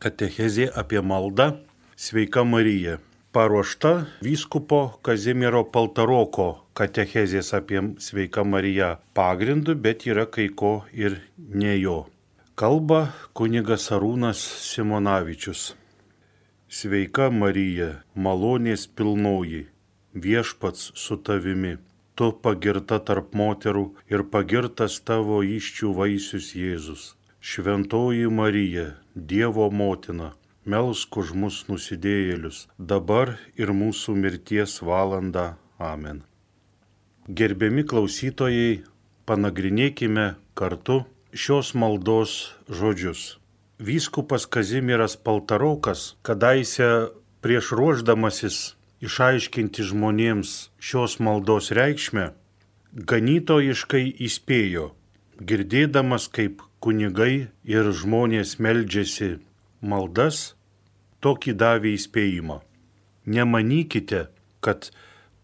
Katechezė apie maldą Sveika Marija. Paruošta vyskupo Kazimiero Paltaroko katechezės apie Sveiką Mariją pagrindu, bet yra kai ko ir ne jo. Kalba kunigas Arūnas Simonavičius. Sveika Marija, malonės pilnoji, viešpats su tavimi. Tu pagirta tarp moterų ir pagirtas tavo iščių vaisius Jėzus. Šventoji Marija, Dievo motina, melsk už mus nusidėjėlius, dabar ir mūsų mirties valanda. Amen. Gerbiami klausytojai, panagrinėkime kartu šios maldos žodžius. Vyskupas Kazimieras Paltarokas kadaise prieš ruoždamasis išaiškinti žmonėms šios maldos reikšmę, ganytojiškai įspėjo, girdėdamas, kaip kunigai ir žmonės meldžiasi maldas, tokį davė įspėjimą. Nemanykite, kad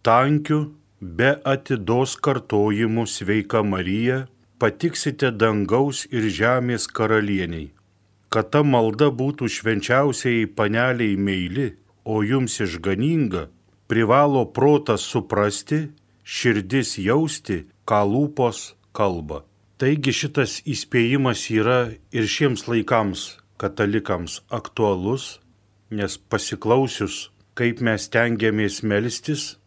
tankiu be atidos kartojimų sveika Marija patiksite dangaus ir žemės karalieniai. Kad ta malda būtų švenčiausiai paneliai meili, o jums išganinga, privalo protas suprasti, širdis jausti, ką lūpos kalba. Taigi šitas įspėjimas yra ir šiems laikams katalikams aktualus, nes pasiklausius, kaip mes tengiamės melstis,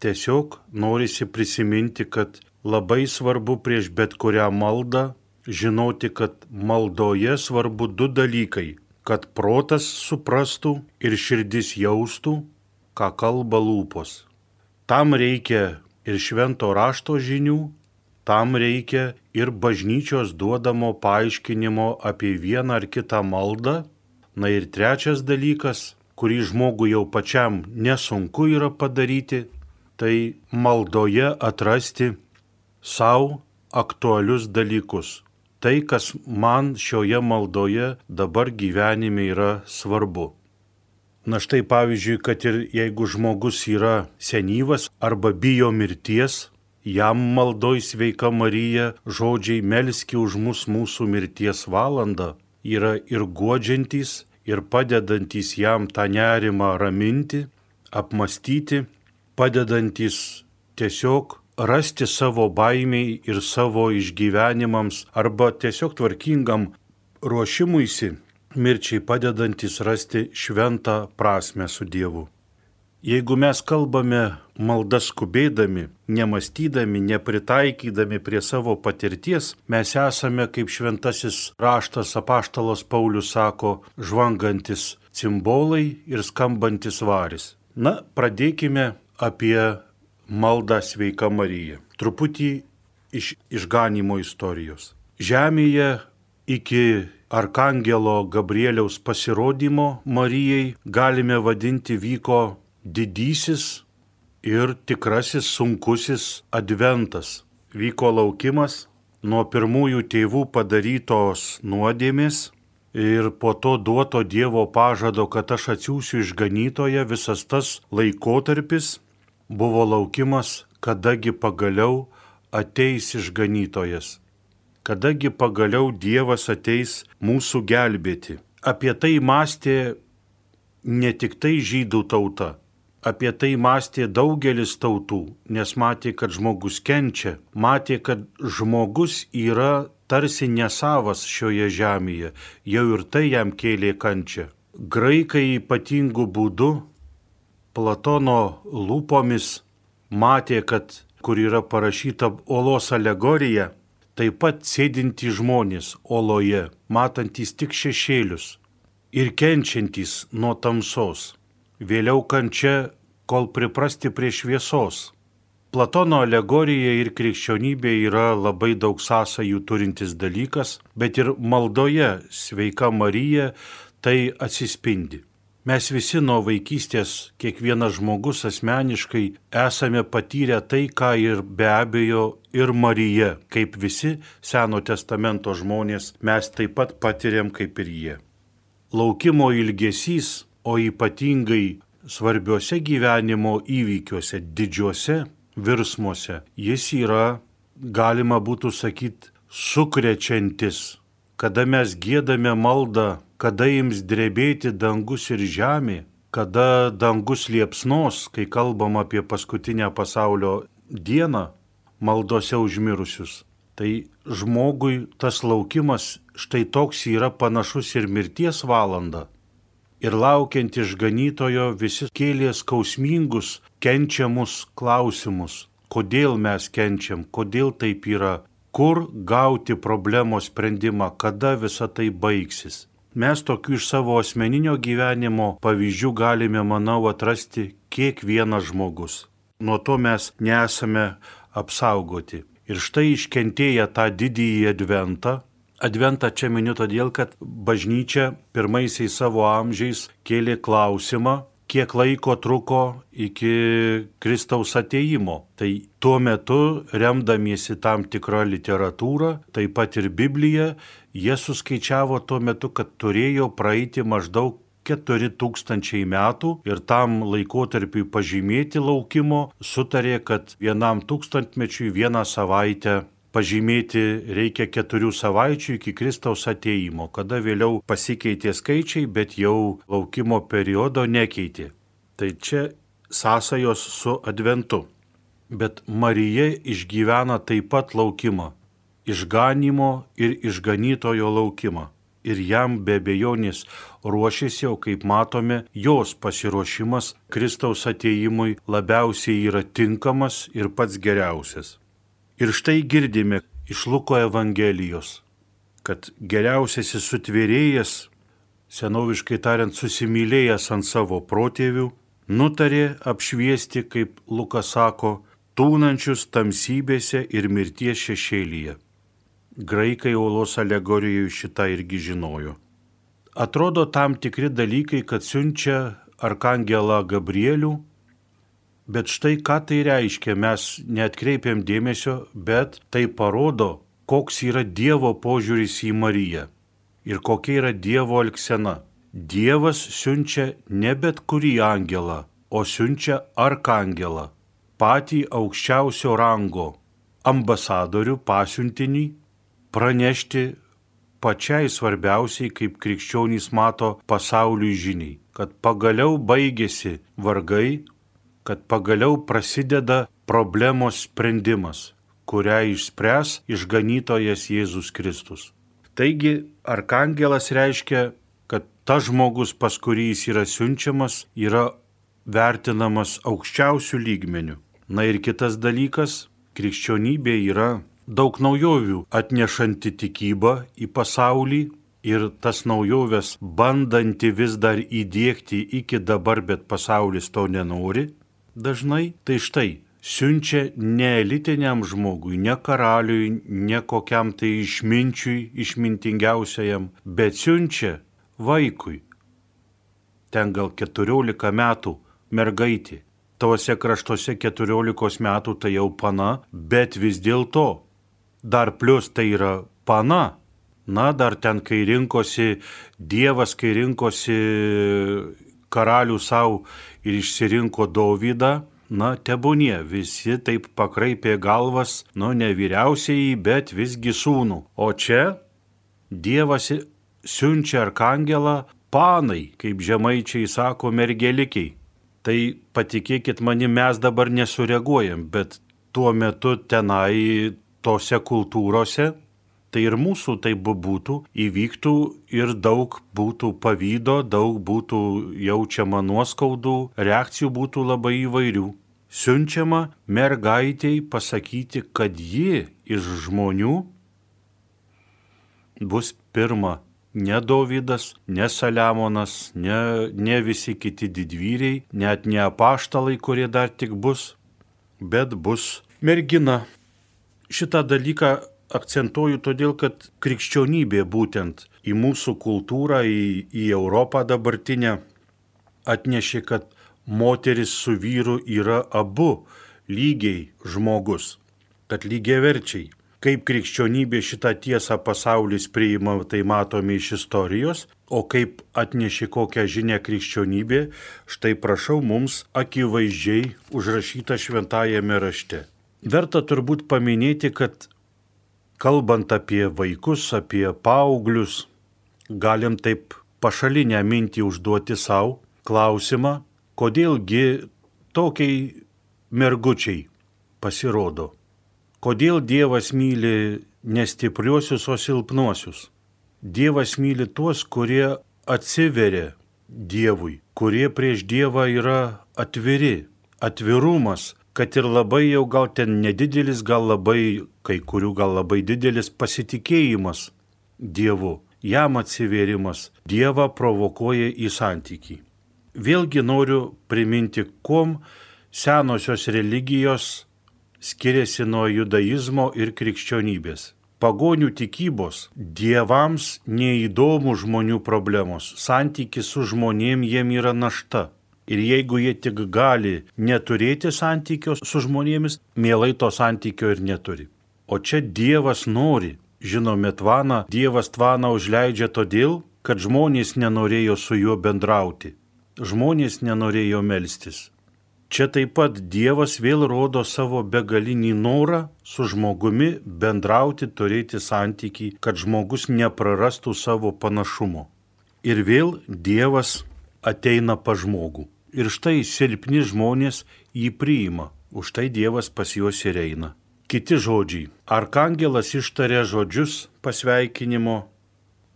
tiesiog norisi prisiminti, kad labai svarbu prieš bet kurią maldą žinoti, kad maldoje svarbu du dalykai - kad protas suprastų ir širdis jaustų, ką kalba lūpos. Tam reikia ir švento rašto žinių, Tam reikia ir bažnyčios duodamo paaiškinimo apie vieną ar kitą maldą. Na ir trečias dalykas, kurį žmogui jau pačiam nesunku yra padaryti, tai maldoje atrasti savo aktualius dalykus. Tai, kas man šioje maldoje dabar gyvenime yra svarbu. Na štai pavyzdžiui, kad ir jeigu žmogus yra senyvas arba bijo mirties, Jam maldoj sveika Marija žodžiai melski už mus mūsų mirties valandą yra ir godžiantys, ir padedantys jam tą nerimą raminti, apmastyti, padedantys tiesiog rasti savo baimiai ir savo išgyvenimams arba tiesiog tvarkingam ruošimuisi mirčiai padedantis rasti šventą prasme su Dievu. Jeigu mes kalbame maldą skubėdami, nemastydami, nepritaikydami prie savo patirties, mes esame, kaip šventasis raštas apaštalos Paulius sako, žvangantis cimbolai ir skambantis varis. Na, pradėkime apie maldą sveika Marija. Truputį iš išganimo istorijos. Žemėje iki Arkangelo Gabrieliaus pasirodymo Marijai galime vadinti vyko didysis ir tikrasis sunkusis adventas. Vyko laukimas nuo pirmųjų tėvų padarytos nuodėmės ir po to duoto Dievo pažado, kad aš atsiųsiu išganytoje, visas tas laikotarpis buvo laukimas, kadagi pagaliau ateis išganytojas, kadagi pagaliau Dievas ateis mūsų gelbėti. Apie tai mąstė ne tik tai žydų tauta, Apie tai mąstė daugelis tautų, nes matė, kad žmogus kenčia, matė, kad žmogus yra tarsi nesavas šioje žemėje, jau ir tai jam kėlė kančią. Graikai ypatingų būdų, Platono lūpomis matė, kad kur yra parašyta olos alegorija, taip pat sėdintys žmonės oloje, matantys tik šešėlius ir kenčiantys nuo tamsos vėliau kančia, kol priprasti prie šviesos. Platono alegorija ir krikščionybė yra labai daug sąsajų turintis dalykas, bet ir maldoje sveika Marija tai atsispindi. Mes visi nuo vaikystės, kiekvienas žmogus asmeniškai esame patyrę tai, ką ir be abejo ir Marija, kaip visi Seno testamento žmonės, mes taip pat patiriam kaip ir jie. Laukimo ilgesys o ypatingai svarbiuose gyvenimo įvykiuose, didžiuose virsmuose, jis yra, galima būtų sakyti, sukrečiantis, kada mes gėdame maldą, kada jums drebėti dangus ir žemė, kada dangus liepsnos, kai kalbam apie paskutinę pasaulio dieną, maldose užmirusius. Tai žmogui tas laukimas štai toks yra panašus ir mirties valanda. Ir laukiant išganytojo visi kėlė skausmingus, kenčiamus klausimus. Kodėl mes kenčiam, kodėl taip yra, kur gauti problemos sprendimą, kada visa tai baigsis. Mes tokių iš savo asmeninio gyvenimo pavyzdžių galime, manau, atrasti kiekvienas žmogus. Nuo to mes nesame apsaugoti. Ir štai iškentėję tą didįjį adventą, Adventą čia miniu todėl, kad bažnyčia pirmaisiais savo amžiais kėlė klausimą, kiek laiko truko iki Kristaus ateimo. Tai tuo metu, remdamiesi tam tikrą literatūrą, taip pat ir Bibliją, jie suskaičiavo tuo metu, kad turėjo praeiti maždaug 4000 metų ir tam laikotarpiui pažymėti laukimo sutarė, kad vienam tūkstantmečiui vieną savaitę pažymėti reikia keturių savaičių iki Kristaus ateimo, kada vėliau pasikeitė skaičiai, bet jau laukimo periodo nekeitė. Tai čia sąsajos su adventu. Bet Marija išgyvena taip pat laukimą - išganimo ir išganytojo laukimą. Ir jam be bejonės ruošiasi, o kaip matome, jos pasiruošimas Kristaus ateimui labiausiai yra tinkamas ir pats geriausias. Ir štai girdime iš Luko Evangelijos, kad geriausiasis sutvėrėjas, senoviškai tariant, susimylėjęs ant savo protėvių, nutarė apšviesti, kaip Lukas sako, tūnančius tamsybėse ir mirties šešėlyje. Graikai Olos alegorijoje šitą irgi žinojo. Atrodo tam tikri dalykai, kad siunčia arkangelą Gabrielių Bet štai ką tai reiškia, mes netkreipiam dėmesio, bet tai parodo, koks yra Dievo požiūris į Mariją ir kokia yra Dievo elgsena. Dievas siunčia ne bet kurį angelą, o siunčia arkangelą, patį aukščiausio rango, ambasadorių pasiuntinį, pranešti pačiai svarbiausiai, kaip krikščionys mato pasauliui žiniai, kad pagaliau baigėsi vargai, kad pagaliau prasideda problemos sprendimas, kurią išspręs išganytojas Jėzus Kristus. Taigi, arkangelas reiškia, kad tas žmogus, pas kurį jis yra siunčiamas, yra vertinamas aukščiausių lygmenių. Na ir kitas dalykas, krikščionybė yra daug naujovių atnešanti tikybą į pasaulį ir tas naujoves bandanti vis dar įdėkti iki dabar, bet pasaulis to nenori dažnai, tai štai siunčia ne elitiniam žmogui, ne karaliui, ne kokiam tai išminčiui, išmintingiausiajam, bet siunčia vaikui. Ten gal 14 metų mergaitė. Tose kraštuose 14 metų tai jau pana, bet vis dėlto dar plus tai yra pana. Na, dar ten, kai rinkosi Dievas, kai rinkosi karalių savo ir išsirinko Dovydą, na, tebūnie, visi taip pakraipė galvas, nu, ne vyriausiai, bet visgi sūnų. O čia Dievas siunčia arkangelą panai, kaip žemaičiai sako, mergelikiai. Tai patikėkit mani, mes dabar nesureaguojam, bet tuo metu tenai tose kultūrose tai ir mūsų taip būtų, įvyktų ir daug būtų pavydo, daug būtų jaučiama nuoskaudų, reakcijų būtų labai įvairių. Siunčiama mergaitiai pasakyti, kad ji iš žmonių bus pirma ne Dovydas, ne Saliamonas, ne, ne visi kiti didvyriai, net ne apaštalai, kurie dar tik bus, bet bus mergina. Šitą dalyką akcentuoju todėl, kad krikščionybė būtent į mūsų kultūrą, į, į Europą dabartinę atnešė, kad moteris su vyru yra abu lygiai žmogus, kad lygiai verčiai. Kaip krikščionybė šitą tiesą pasaulis priima, tai matome iš istorijos, o kaip atnešė kokią žinę krikščionybė, štai prašau mums akivaizdžiai užrašyta šventajame rašte. Verta turbūt paminėti, kad kalbant apie vaikus, apie paauglius, galim taip pašalinę mintį užduoti savo klausimą, kodėlgi tokiai mergučiai pasirodo. Kodėl Dievas myli nestipriuosius, o silpnuosius? Dievas myli tuos, kurie atsiveria Dievui, kurie prieš Dievą yra atviri. Atvirumas, kad ir labai jau gal ten nedidelis, gal labai, kai kurių gal labai didelis pasitikėjimas Dievu, jam atsivėrimas Dievą provokuoja į santykį. Vėlgi noriu priminti, kuom senosios religijos skiriasi nuo judaizmo ir krikščionybės. Pagonių tikybos dievams neįdomų žmonių problemos, santykis su žmonėm jiem yra našta. Ir jeigu jie tik gali neturėti santykio su žmonėmis, mielai to santykio ir neturi. O čia Dievas nori. Žinome, tvaną, Dievas tvaną užleidžia todėl, kad žmonės nenorėjo su juo bendrauti. Žmonės nenorėjo melstis. Čia taip pat Dievas vėl rodo savo begalinį norą su žmogumi bendrauti, turėti santyki, kad žmogus neprarastų savo panašumo. Ir vėl Dievas ateina pa žmogų. Ir štai silpni žmonės jį priima, už tai Dievas pas juos ir eina. Kiti žodžiai. Arkangelas ištarė žodžius pasveikinimo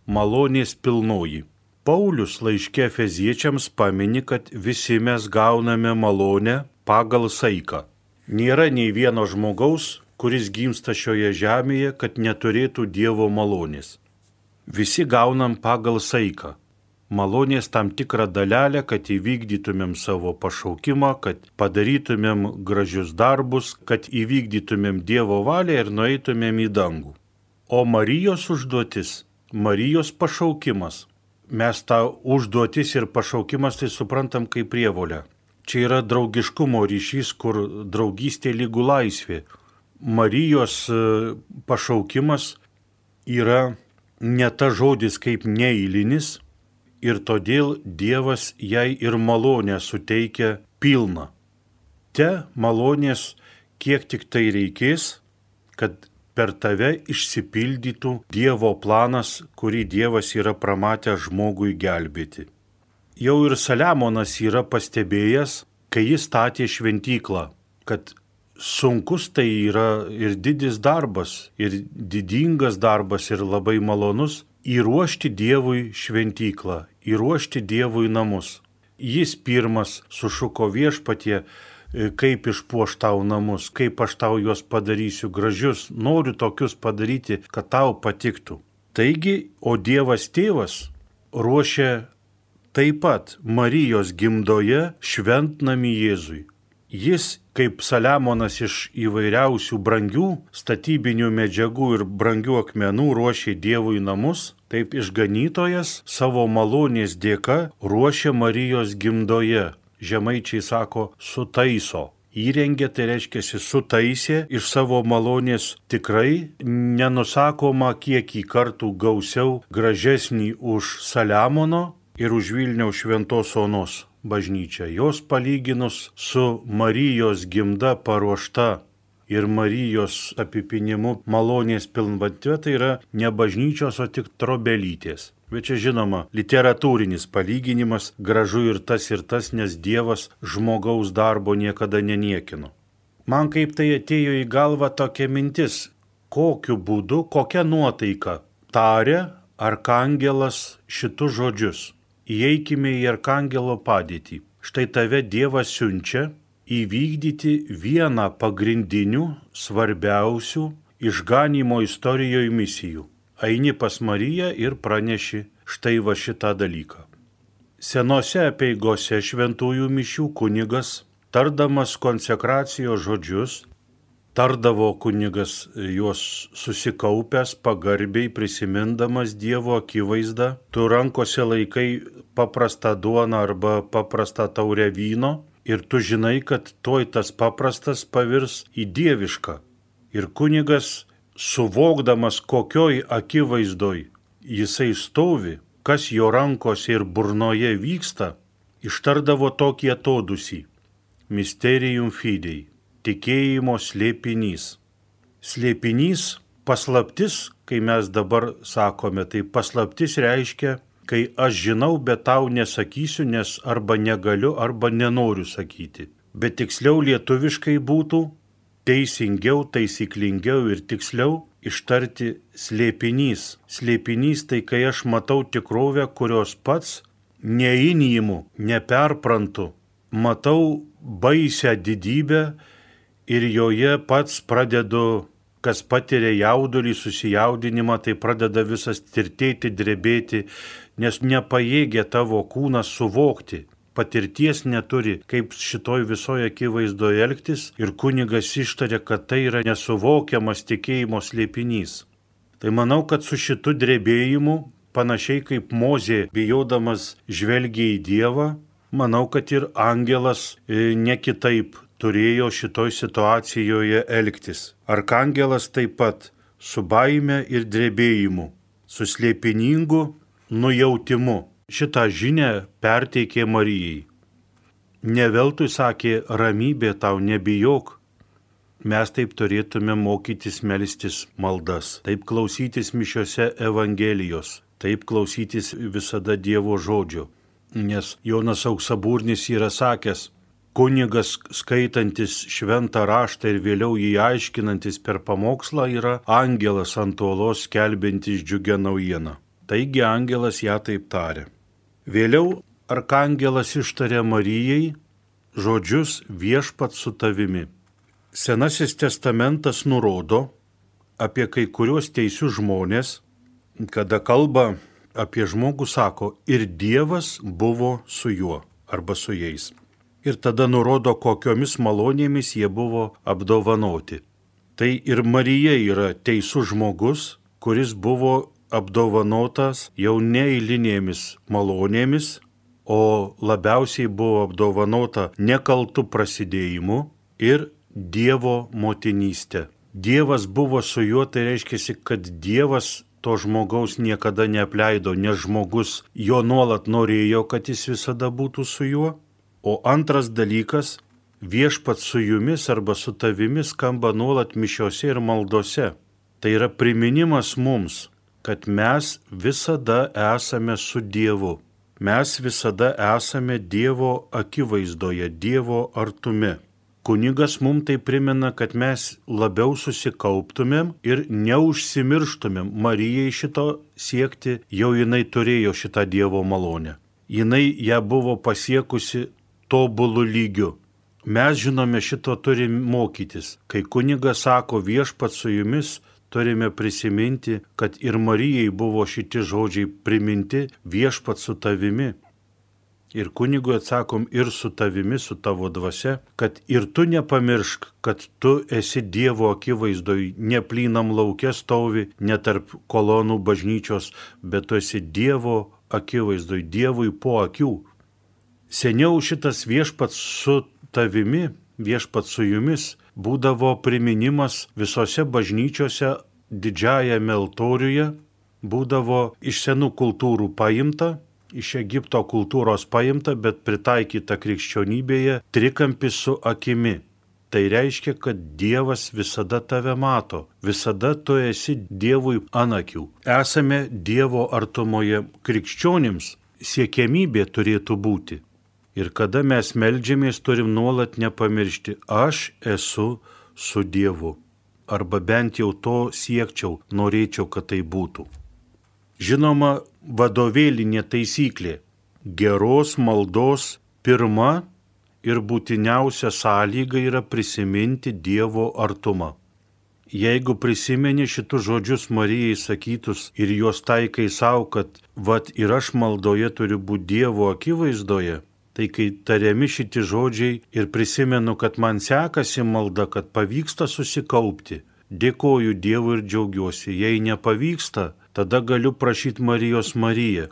malonės pilnoji. Paulius laiškė feziečiams pamini, kad visi mes gauname malonę pagal saiką. Nėra nei vieno žmogaus, kuris gimsta šioje žemėje, kad neturėtų Dievo malonės. Visi gaunam pagal saiką malonės tam tikrą dalelę, kad įvykdytumėm savo pašaukimą, kad padarytumėm gražius darbus, kad įvykdytumėm Dievo valią ir nueitumėm į dangų. O Marijos užduotis, Marijos pašaukimas, mes tą užduotis ir pašaukimas tai suprantam kaip prievolę. Čia yra draugiškumo ryšys, kur draugystė lygų laisvė. Marijos e, pašaukimas yra ne ta žodis kaip neįlinis, ir todėl Dievas jai ir malonę suteikia pilną. Te malonės kiek tik tai reikės, kad per tave išsipildytų Dievo planas, kurį Dievas yra pramatęs žmogui gelbėti. Jau ir Saliamonas yra pastebėjęs, kai jis statė šventyklą, kad sunkus tai yra ir didis darbas, ir didingas darbas, ir labai malonus, įruošti Dievui šventyklą, įruošti Dievui namus. Jis pirmas sušuko viešpatie, e, kaip išpuoš tau namus, kaip aš tau juos padarysiu gražius, noriu tokius padaryti, kad tau patiktų. Taigi, o Dievas tėvas ruošia taip pat Marijos gimdoje šventnami Jėzui. Jis kaip Saliamonas iš įvairiausių brangių statybinių medžiagų ir brangių akmenų ruošė Dievui namus, taip išganytojas savo malonės dėka ruošia Marijos gimdoje. Žemaičiai sako sutaiso. Įrengė, tai reiškia, sutaisė iš savo malonės tikrai nenusakoma kiekį kartų gausiau gražesnį už Saliamono ir už Vilniaus šventos onos bažnyčia. Jos palyginus su Marijos gimda paruošta ir Marijos apipinimu malonės pilnvatve, tai yra ne bažnyčios, o tik trobelytės. Bet čia žinoma, literatūrinis palyginimas gražu ir tas ir tas, nes Dievas žmogaus darbo niekada neniekino. Man kaip tai atėjo į galvą tokia mintis, kokiu būdu, kokia nuotaika tarė arkangelas šitus žodžius įeikime į arkangelo padėtį. Štai tave Dievas siunčia įvykdyti vieną pagrindinių, svarbiausių išganimo istorijoje misijų. Eini pas Mariją ir praneši štai va šitą dalyką. Senose apieigose šventųjų mišių kunigas, tardamas konsekracijos žodžius, Tardavo kunigas juos susikaupęs, pagarbiai prisimindamas Dievo akivaizdą, tu rankose laikai paprastą duoną arba paprastą taurę vyno ir tu žinai, kad toj tas paprastas pavirs į dievišką. Ir kunigas, suvokdamas kokioj akivaizdoj jisai stovi, kas jo rankose ir burnoje vyksta, ištardavo tokį atodusį - Mysterium fidei tikėjimo slėpinys. Slėpinys paslaptis, kai mes dabar sakome, tai paslaptis reiškia, kai aš žinau, bet tau nesakysiu, nes arba negaliu, arba nenoriu sakyti. Bet tiksliau lietuviškai būtų teisingiau, taisyklingiau ir tiksliau ištarti slėpinys. Slėpinys tai kai aš matau tikrovę, kurios pats neįnymu, neperprantu, matau baisę didybę ir joje pats pradedu, kas patiria jaudulį, susijaudinimą, tai pradeda visas tirtėti, drebėti, nes nepajėgia tavo kūnas suvokti. Patirties neturi, kaip šitoj visoje akivaizdoje elgtis ir kunigas ištarė, kad tai yra nesuvokiamas tikėjimo slėpinys. Tai manau, kad su šitu drebėjimu panašiai kaip Mozė bijodamas žvelgia į Dievą, manau, kad ir angelas e, ne kitaip turėjo šitoj situacijoje elgtis. Arkangelas taip pat su baime ir drebėjimu, su slėpiningu nujautimu šitą žinę perteikė Marijai. Neveltui sakė, ramybė tau nebijok. Mes taip turėtume mokytis melstis maldas, taip klausytis mišiose Evangelijos, taip klausytis visada Dievo žodžio. Nes Jonas Auksaburnis yra sakęs, kunigas skaitantis šventą raštą ir vėliau jį aiškinantis per pamokslą yra angelas ant uolos skelbintis džiugę naujieną. Taigi angelas ją taip tarė. Vėliau arkangelas ištarė Marijai žodžius viešpat su tavimi. Senasis testamentas nurodo apie kai kuriuos teisius žmonės, kada kalba apie žmogų, sako, ir Dievas buvo su juo arba su jais. Ir tada nurodo, kokiomis malonėmis jie buvo apdovanoti. Tai ir Marija yra teisus žmogus, kuris buvo apdovanotas jau neįlinėmis malonėmis, o labiausiai buvo apdovanota nekaltų prasidėjimu ir Dievo motinystė. Dievas buvo su juo, tai reiškia, kad Dievas to žmogaus niekada neapleido, nes žmogus jo nuolat norėjo, kad jis visada būtų su juo. O antras dalykas - viešpat su jumis arba su tavimi skamba nuolat mišiose ir maldose. Tai yra priminimas mums, kad mes visada esame su Dievu. Mes visada esame Dievo akivaizdoje, Dievo artume. Kunigas mums tai primena, kad mes labiau susikauptumėm ir neužsimirštumėm. Marijai šito siekti, jau jinai turėjo šitą Dievo malonę. Jinai ją buvo pasiekusi tobulų lygių. Mes žinome šito turim mokytis. Kai kunigas sako viešpat su jumis, turime prisiminti, kad ir Marijai buvo šitie žodžiai priminti viešpat su tavimi. Ir kunigui atsakom ir su tavimi, su tavo dvasia, kad ir tu nepamiršk, kad tu esi Dievo akivaizdoj, neplynam laukė stovi, ne tarp kolonų bažnyčios, bet tu esi Dievo akivaizdoj, Dievui po akių. Seniau šitas viešpats su tavimi, viešpats su jumis, būdavo priminimas visose bažnyčiose didžiajame altoriuje, būdavo iš senų kultūrų paimta iš Egipto kultūros paimta, bet pritaikyta krikščionybėje trikampis su akimi. Tai reiškia, kad Dievas visada tave mato, visada tu esi Dievui anakių. Esame Dievo artumoje krikščionims, siekiamybė turėtų būti. Ir kada mes melžiamės, turim nuolat nepamiršti, aš esu su Dievu. Arba bent jau to siekčiau, norėčiau, kad tai būtų. Žinoma, vadovėlinė taisyklė - geros maldos pirma ir būtiniausia sąlyga yra prisiminti Dievo artumą. Jeigu prisimeni šitus žodžius Marijai sakytus ir juos taikai savo, kad vad ir aš maldoje turiu būti Dievo akivaizdoje, tai kai tariami šitie žodžiai ir prisimenu, kad man sekasi malda, kad pavyksta susikaupti, dėkoju Dievui ir džiaugiuosi. Jei nepavyksta, tada galiu prašyti Marijos Mariją.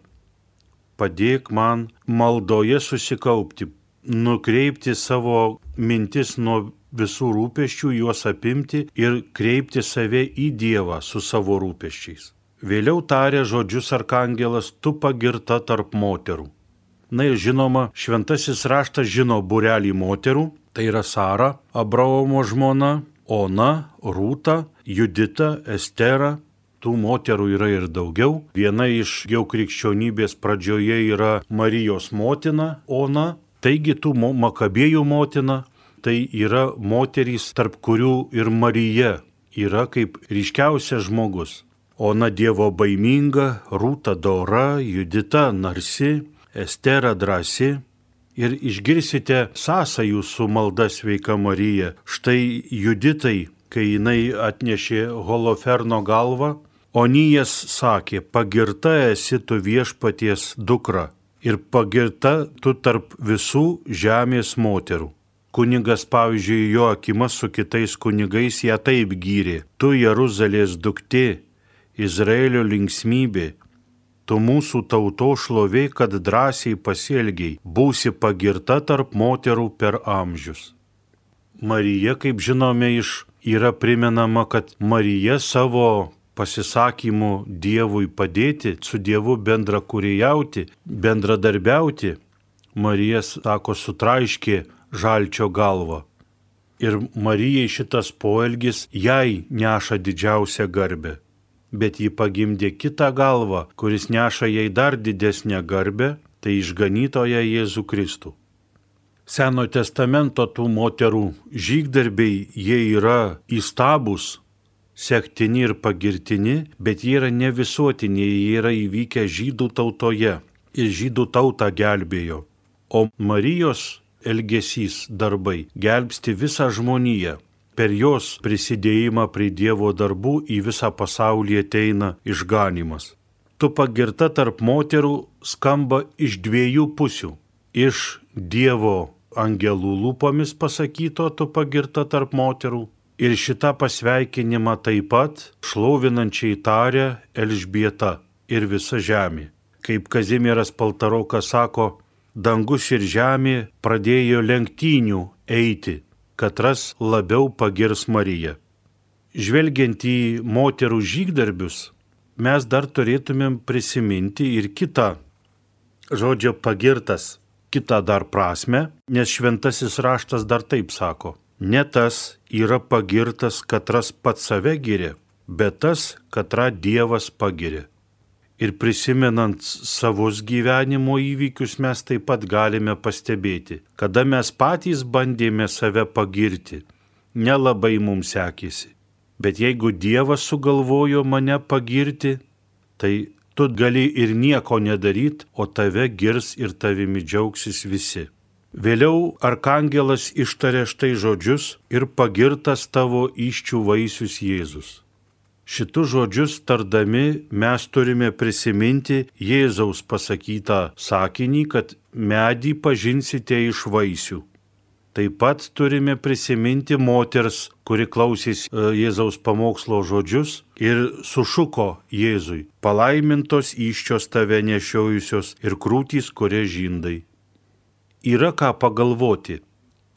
Padėk man maldoje susikaupti, nukreipti savo mintis nuo visų rūpeščių, juos apimti ir kreipti save į Dievą su savo rūpeščiais. Vėliau tarė žodžius arkangelas, tu pagirta tarp moterų. Na ir žinoma, šventasis raštas žino burelį moterų, tai yra Sara, Abraomo žmona, Ona, Rūta, Judita, Estera. Tų moterų yra ir daugiau. Viena iš jau krikščionybės pradžioje yra Marijos motina Ona, taigi tų Makabėjų motina, tai yra moterys, tarp kurių ir Marija yra kaip ryškiausias žmogus. Ona Dievo baiminga, Rūta dora, Judita narsi, Estera drąsi, ir išgirsite sąsajų su malda sveika Marija. Štai Juditai, kai jinai atnešė Holoferno galvą, Onijas sakė, pagirta esi tu viešpaties dukra ir pagirta tu tarp visų žemės moterų. Kunigas, pavyzdžiui, jo akimas su kitais kunigais ją taip gyrė, tu Jeruzalės duktė, Izraelio linksmybė, tu mūsų tauto šlovė, kad drąsiai pasielgiai, būsi pagirta tarp moterų per amžius. Marija, kaip žinome, iš yra primenama, kad Marija savo pasisakymų Dievui padėti, su Dievu bendra kuriejauti, bendradarbiauti, Marija, sako, sutraiškė žalčio galvą. Ir Marijai šitas poelgis jai neša didžiausią garbę bet ji pagimdė kitą galvą, kuris neša jai dar didesnę garbę, tai išganytoja Jėzų Kristų. Seno testamento tų moterų žygdarbiai jie yra įstabus, sektini ir pagirtini, bet jie yra ne visuotiniai, jie yra įvykę žydų tautoje ir žydų tautą gelbėjo. O Marijos elgesys darbai gelbsti visą žmoniją per jos prisidėjimą prie Dievo darbų į visą pasaulį ateina išganimas. Tu pagirta tarp moterų skamba iš dviejų pusių. Iš Dievo angelų lūpomis pasakyto tu pagirta tarp moterų. Ir šitą pasveikinimą taip pat šlovinančiai tarė Elžbieta ir visa žemė. Kaip Kazimieras Paltarokas sako, dangus ir žemė pradėjo lenktynių eiti katras labiau pagirs Mariją. Žvelgiant į moterų žygdarbius, mes dar turėtumėm prisiminti ir kitą žodžio pagirtas, kitą dar prasme, nes šventasis raštas dar taip sako. Ne tas yra pagirtas, katras pats save giria, bet tas, katrą Dievas pagiria. Ir prisimenant savus gyvenimo įvykius mes taip pat galime pastebėti, kada mes patys bandėme save pagirti, nelabai mums sekėsi. Bet jeigu Dievas sugalvojo mane pagirti, tai tu gali ir nieko nedaryt, o tave girs ir tavimi džiaugsis visi. Vėliau arkangelas ištarė štai žodžius ir pagirtas tavo iščių vaisius Jėzus. Šitus žodžius tardami mes turime prisiminti Jėzaus pasakytą sakinį, kad medį pažinsite iš vaisių. Taip pat turime prisiminti moters, kuri klausys e, Jėzaus pamokslo žodžius ir sušuko Jėzui, palaimintos iščios tave nešiojusios ir krūtys, kurie žindai. Yra ką pagalvoti,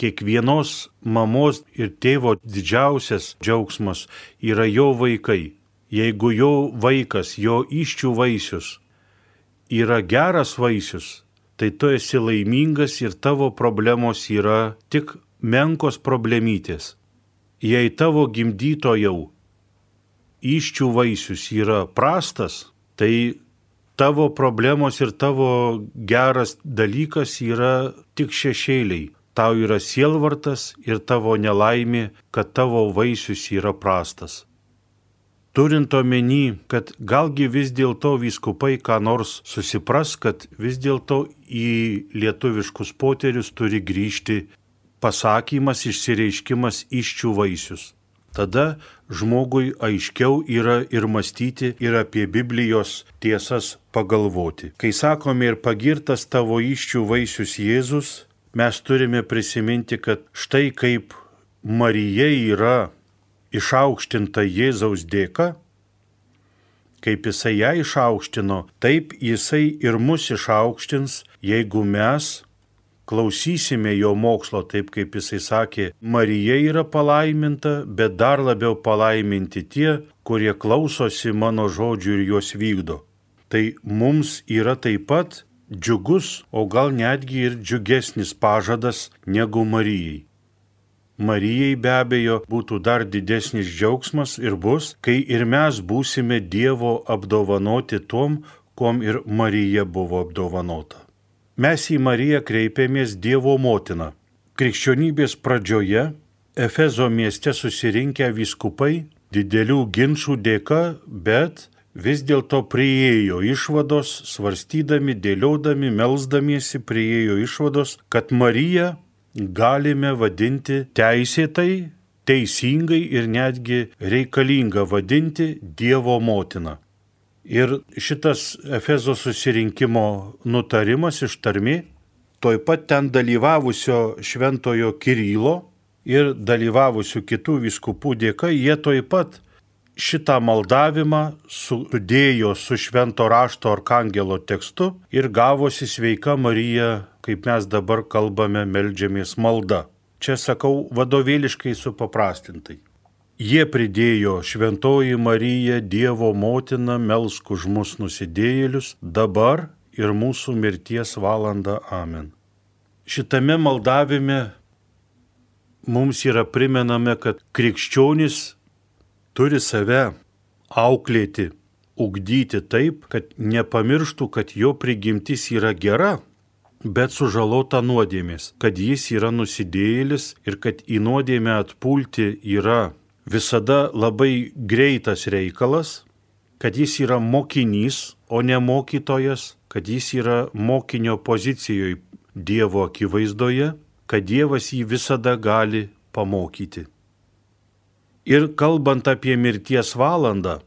kiekvienos mamos ir tėvo didžiausias džiaugsmas yra jo vaikai. Jeigu jo vaikas, jo iščių vaisius yra geras vaisius, tai tu esi laimingas ir tavo problemos yra tik menkos problemytės. Jei tavo gimdyto jau iščių vaisius yra prastas, tai tavo problemos ir tavo geras dalykas yra tik šešėliai tau yra sielvartas ir tavo nelaimė, kad tavo vaisius yra prastas. Turint omeny, kad galgi vis dėlto vyskupai ką nors susipras, kad vis dėlto į lietuviškus poterius turi grįžti pasakymas, išsireiškimas iščių vaisius. Tada žmogui aiškiau yra ir mąstyti, ir apie Biblijos tiesas pagalvoti. Kai sakome ir pagirtas tavo iščių vaisius Jėzus, mes turime prisiminti, kad štai kaip Marija yra išaukštinta Jėzaus dėka, kaip jisai ją išaukštino, taip jisai ir mus išaukštins, jeigu mes klausysime jo mokslo, taip kaip jisai sakė, Marija yra palaiminta, bet dar labiau palaiminti tie, kurie klausosi mano žodžių ir juos vykdo. Tai mums yra taip pat džiugus, o gal netgi ir džiugesnis pažadas negu Marijai. Marijai be abejo būtų dar didesnis džiaugsmas ir bus, kai ir mes būsime Dievo apdovanoti tom, kuom ir Marija buvo apdovanota. Mes į Mariją kreipėmės Dievo motiną. Krikščionybės pradžioje Efezo mieste susirinkę vyskupai didelių ginčių dėka, bet vis dėlto prieėjo išvados, svarstydami, dėliodami, melzdamiesi, prieėjo išvados, kad Marija galime vadinti teisėtai, teisingai ir netgi reikalinga vadinti Dievo motina. Ir šitas Efezo susirinkimo nutarimas ištarmi, toj pat ten dalyvavusio šventojo Kirylo ir dalyvavusių kitų viskupų dėka, jie toj pat šitą maldavimą sudėjo su švento rašto arkangelo tekstu ir gavosi sveika Marija kaip mes dabar kalbame, melžiamės malda. Čia sakau vadovėliškai supaprastintai. Jie pridėjo Šventoji Marija, Dievo motina, melsk už mus nusidėjėlius, dabar ir mūsų mirties valanda. Amen. Šitame maldavime mums yra primename, kad krikščionis turi save auklėti, ugdyti taip, kad nepamirštų, kad jo prigimtis yra gera bet sužalota nuodėmės, kad jis yra nusidėjėlis ir kad į nuodėmę atpulti yra visada labai greitas reikalas, kad jis yra mokinys, o ne mokytojas, kad jis yra mokinio pozicijoje Dievo akivaizdoje, kad Dievas jį visada gali pamokyti. Ir kalbant apie mirties valandą,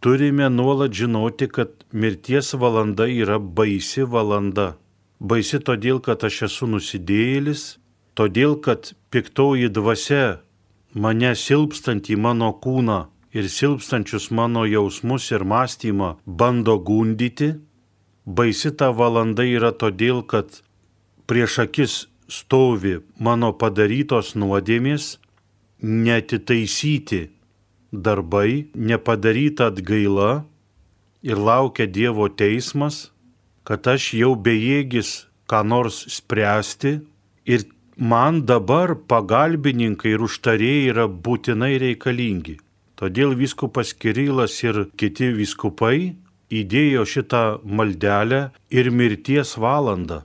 turime nuolat žinoti, kad mirties valanda yra baisi valanda. Baisi todėl, kad aš esu nusidėjėlis, todėl, kad piktoji dvasia mane silpstantį mano kūną ir silpstančius mano jausmus ir mąstymą bando gundyti, baisi ta valanda yra todėl, kad prieš akis stovi mano padarytos nuodėmės, netitaisyti darbai, nepadaryta atgaila ir laukia Dievo teismas, kad aš jau bejėgis ką nors spręsti ir man dabar pagalbininkai ir užtarėjai yra būtinai reikalingi. Todėl viskupas Kirilas ir kiti viskupai įdėjo šitą maldelę ir mirties valandą,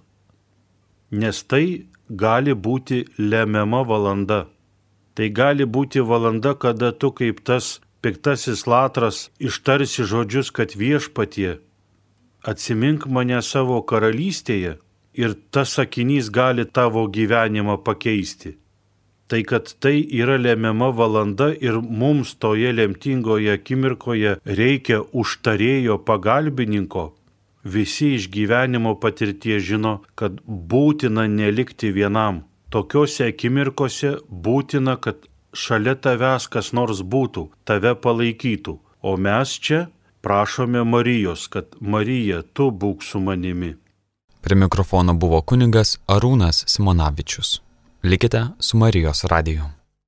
nes tai gali būti lemiama valanda. Tai gali būti valanda, kada tu kaip tas piktasis latras ištarsi žodžius, kad viešpatie atsimink mane savo karalystėje ir tas sakinys gali tavo gyvenimą pakeisti. Tai kad tai yra lemiama valanda ir mums toje lemtingoje akimirkoje reikia užtarėjo pagalbininko, visi iš gyvenimo patirties žino, kad būtina nelikti vienam. Tokiuose akimirkose būtina, kad šalia tavęs kas nors būtų, tave palaikytų. O mes čia prašome Marijos, kad Marija, tu būk su manimi. Prie mikrofono buvo kuningas Arūnas Simonavičius. Likite su Marijos radiju.